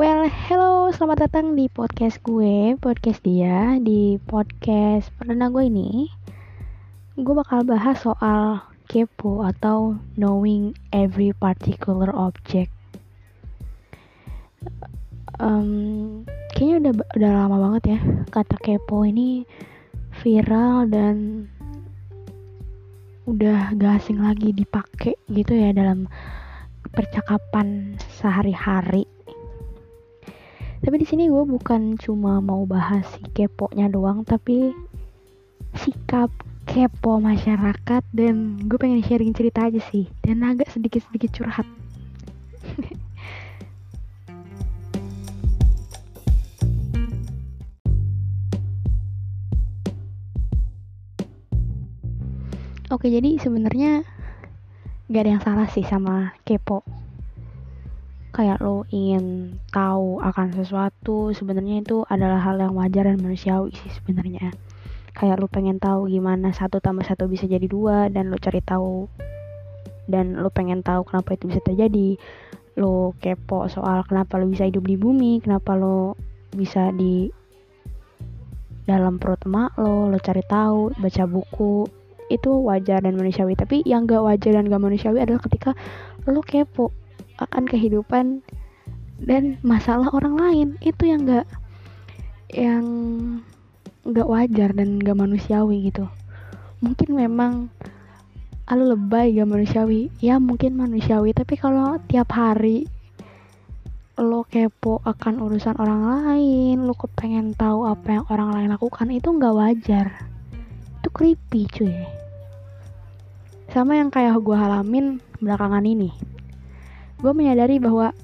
Well, hello, selamat datang di podcast gue, podcast dia, di podcast perdana gue ini. Gue bakal bahas soal kepo atau knowing every particular object. Um, kayaknya udah udah lama banget ya kata kepo ini viral dan udah gak asing lagi dipakai gitu ya dalam percakapan sehari-hari tapi di sini gue bukan cuma mau bahas si kepo-nya doang tapi sikap kepo masyarakat dan gue pengen sharing cerita aja sih. Dan agak sedikit-sedikit curhat. Oke jadi sebenarnya gak ada yang salah sih sama kepo kayak lo ingin tahu akan sesuatu sebenarnya itu adalah hal yang wajar dan manusiawi sih sebenarnya. Kayak lo pengen tahu gimana satu tambah satu bisa jadi dua dan lo cari tahu dan lo pengen tahu kenapa itu bisa terjadi. Lo kepo soal kenapa lo bisa hidup di bumi kenapa lo bisa di dalam perut emak lo lo cari tahu baca buku. Itu wajar dan manusiawi. Tapi yang gak wajar dan gak manusiawi adalah ketika lo kepo akan kehidupan dan masalah orang lain. Itu yang gak yang gak wajar dan gak manusiawi gitu. Mungkin memang lo lebay gak manusiawi. Ya mungkin manusiawi. Tapi kalau tiap hari lo kepo akan urusan orang lain lo kepengen tahu apa yang orang lain lakukan itu nggak wajar. Itu creepy cuy. Sama yang kayak gue halamin belakangan ini gue menyadari bahwa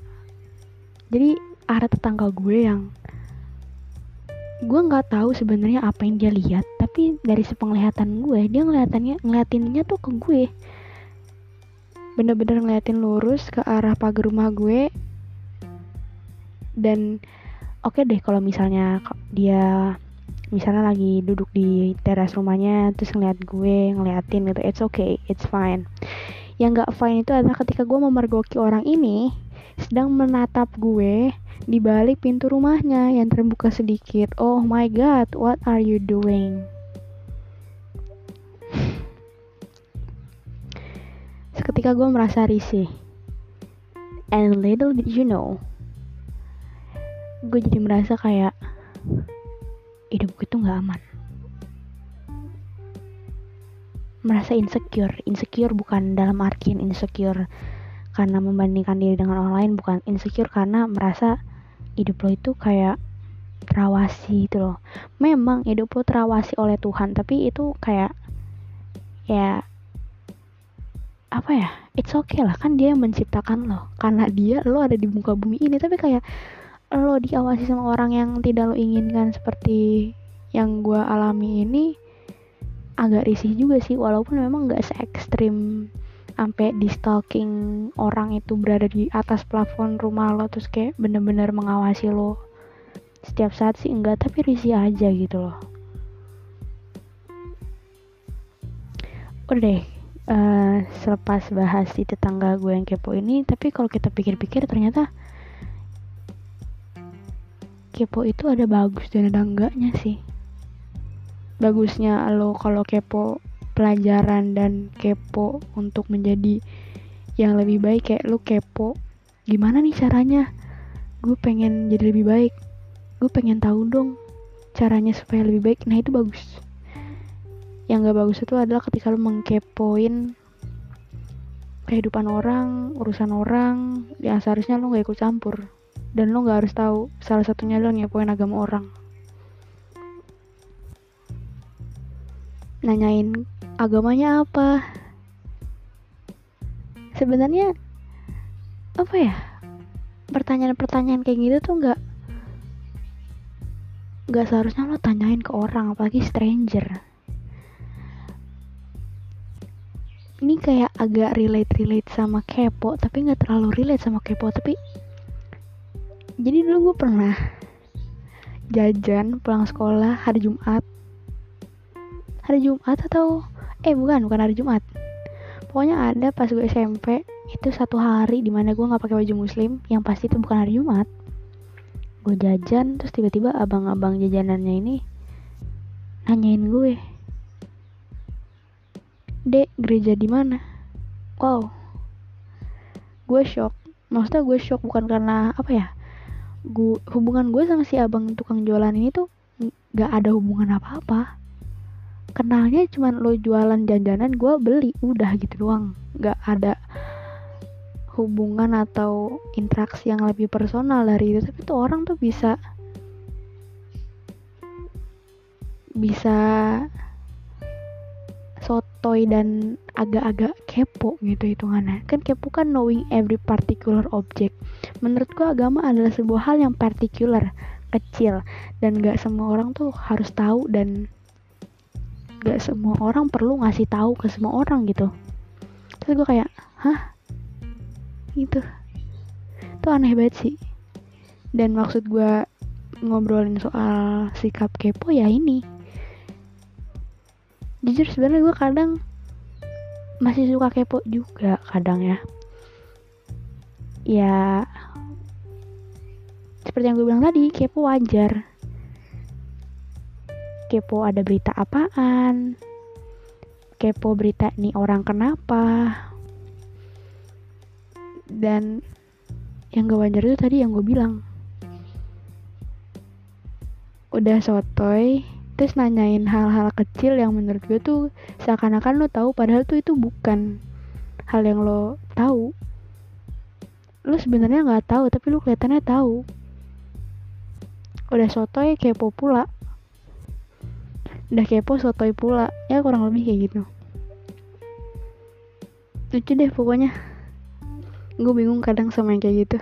jadi ada tetangga gue yang gue nggak tahu sebenarnya apa yang dia lihat tapi dari sepenglihatan gue dia ngeliatannya ngeliatinnya tuh ke gue. Bener-bener ngeliatin lurus ke arah pagar rumah gue. Dan oke okay deh kalau misalnya dia misalnya lagi duduk di teras rumahnya terus ngeliat gue ngeliatin gitu it's okay it's fine yang gak fine itu adalah ketika gue memergoki orang ini sedang menatap gue di balik pintu rumahnya yang terbuka sedikit. Oh my god, what are you doing? Seketika gue merasa risih. And little did you know, gue jadi merasa kayak hidup gue tuh gak aman. Merasa insecure. Insecure bukan dalam artian insecure karena membandingkan diri dengan orang lain bukan. Insecure karena merasa hidup lo itu kayak terawasi itu loh. Memang hidup lo terawasi oleh Tuhan tapi itu kayak ya apa ya? It's okay lah kan dia yang menciptakan lo. Karena dia lo ada di muka bumi ini tapi kayak lo diawasi sama orang yang tidak lo inginkan seperti yang gue alami ini agak risih juga sih walaupun memang nggak se ekstrim sampai di stalking orang itu berada di atas plafon rumah lo terus kayak bener-bener mengawasi lo setiap saat sih enggak tapi risih aja gitu loh. Udah deh uh, selepas bahas di tetangga gue yang kepo ini tapi kalau kita pikir-pikir ternyata kepo itu ada bagus dan ada enggaknya sih bagusnya lo kalau kepo pelajaran dan kepo untuk menjadi yang lebih baik kayak lo kepo gimana nih caranya? Gue pengen jadi lebih baik. Gue pengen tahu dong caranya supaya lebih baik. Nah itu bagus. Yang gak bagus itu adalah ketika lo mengkepoin kehidupan orang urusan orang yang seharusnya lo gak ikut campur. Dan lo gak harus tahu salah satunya lo ngepoin agama orang nanyain agamanya apa. Sebenarnya apa ya pertanyaan-pertanyaan kayak gitu tuh nggak nggak seharusnya lo tanyain ke orang apalagi stranger. Ini kayak agak relate relate sama kepo tapi nggak terlalu relate sama kepo tapi jadi dulu gue pernah jajan pulang sekolah hari Jumat hari Jumat atau eh bukan bukan hari Jumat. Pokoknya ada pas gue SMP itu satu hari di mana gue nggak pakai baju muslim yang pasti itu bukan hari Jumat. Gue jajan terus tiba-tiba abang-abang jajanannya ini nanyain gue dek gereja di mana? Wow. Gue shock. Maksudnya gue shock bukan karena apa ya gue hubungan gue sama si abang tukang jualan ini tuh nggak ada hubungan apa-apa kenalnya cuman lo jualan jajanan gue beli udah gitu doang. Nggak ada hubungan atau interaksi yang lebih personal dari itu. Tapi tuh orang tuh bisa bisa sotoy dan agak-agak kepo gitu hitungannya. Kan kepo kan knowing every particular object. Menurut gua agama adalah sebuah hal yang particular kecil. Dan gak semua orang tuh harus tahu dan gak semua orang perlu ngasih tahu ke semua orang gitu. Terus gue kayak hah? Gitu. Itu aneh banget sih. Dan maksud gue ngobrolin soal sikap kepo ya ini. Jujur sebenarnya gue kadang masih suka kepo juga kadang ya. Ya seperti yang gue bilang tadi kepo wajar kepo ada berita apaan? Kepo berita nih orang kenapa? Dan yang gak wajar itu tadi yang gue bilang. Udah sotoy terus nanyain hal-hal kecil yang menurut gue tuh seakan-akan lo tahu padahal tuh itu bukan hal yang lo tahu. Lo sebenarnya nggak tahu tapi lo kelihatannya tahu. Udah sotoy kepo pula udah kepo sotoy pula. Ya kurang lebih kayak gitu. Lucu deh pokoknya. Gue bingung kadang sama yang kayak gitu.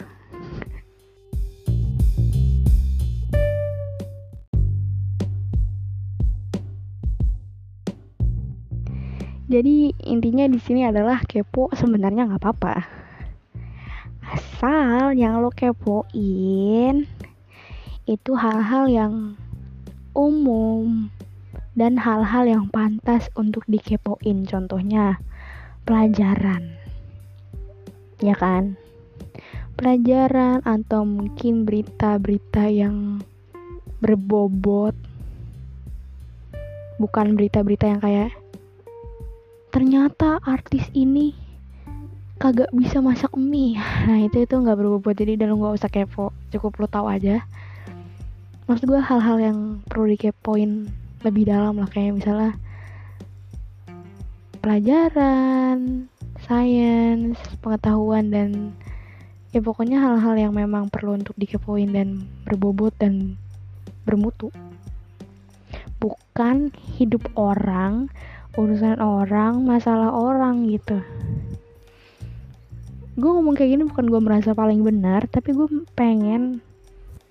Jadi intinya di sini adalah kepo sebenarnya nggak apa-apa. Asal yang lo kepoin itu hal-hal yang umum dan hal-hal yang pantas untuk dikepoin. Contohnya pelajaran. Ya kan? Pelajaran atau mungkin berita-berita yang berbobot. Bukan berita-berita yang kayak ternyata artis ini kagak bisa masak mie nah itu itu nggak berbobot jadi dan nggak usah kepo cukup lo tahu aja maksud gue hal-hal yang perlu dikepoin lebih dalam lah kayak misalnya pelajaran sains pengetahuan dan ya pokoknya hal-hal yang memang perlu untuk dikepoin dan berbobot dan bermutu. Bukan hidup orang urusan orang masalah orang gitu. Gue ngomong kayak gini bukan gue merasa paling benar tapi gue pengen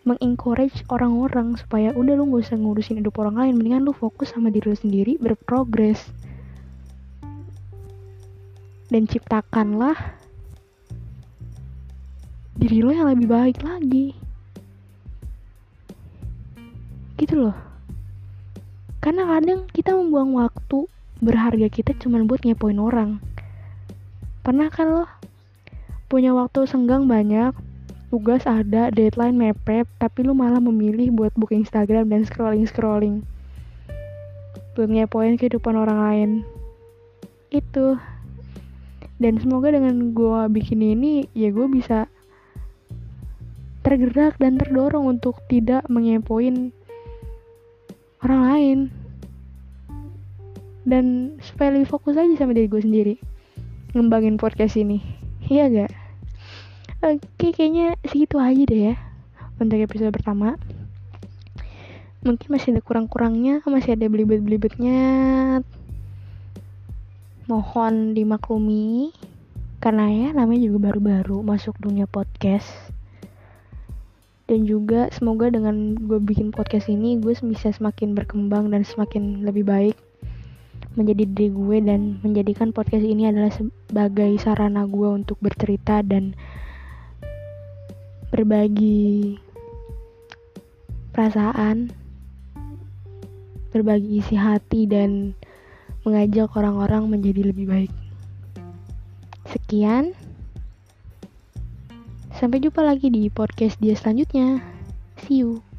mengencourage orang-orang supaya udah lu gak usah ngurusin hidup orang lain mendingan lu fokus sama diri lu sendiri berprogres. Dan ciptakanlah diri lo yang lebih baik lagi. Gitu loh. Karena kadang kita membuang waktu berharga kita cuma buat ngepoin orang. Pernah kan lo punya waktu senggang banyak tugas ada deadline mepet tapi lu malah memilih buat buka Instagram dan scrolling scrolling buat ngepoin kehidupan orang lain. Itu. Dan semoga dengan gue bikin ini ya gue bisa tergerak dan terdorong untuk tidak mengepoin orang lain. Dan supaya lebih fokus aja sama diri gue sendiri. Ngembangin podcast ini. Iya gak oke kayaknya segitu aja deh ya untuk episode pertama. Mungkin masih ada kurang-kurangnya masih ada belibet-belibetnya. Mohon dimaklumi karena ya namanya juga baru-baru masuk dunia podcast. Dan juga semoga dengan gue bikin podcast ini gue bisa semakin berkembang dan semakin lebih baik menjadi diri gue dan menjadikan podcast ini adalah sebagai sarana gue untuk bercerita dan berbagi perasaan, berbagi isi hati dan mengajak orang-orang menjadi lebih baik. Sekian. Sampai jumpa lagi di podcast dia selanjutnya. see you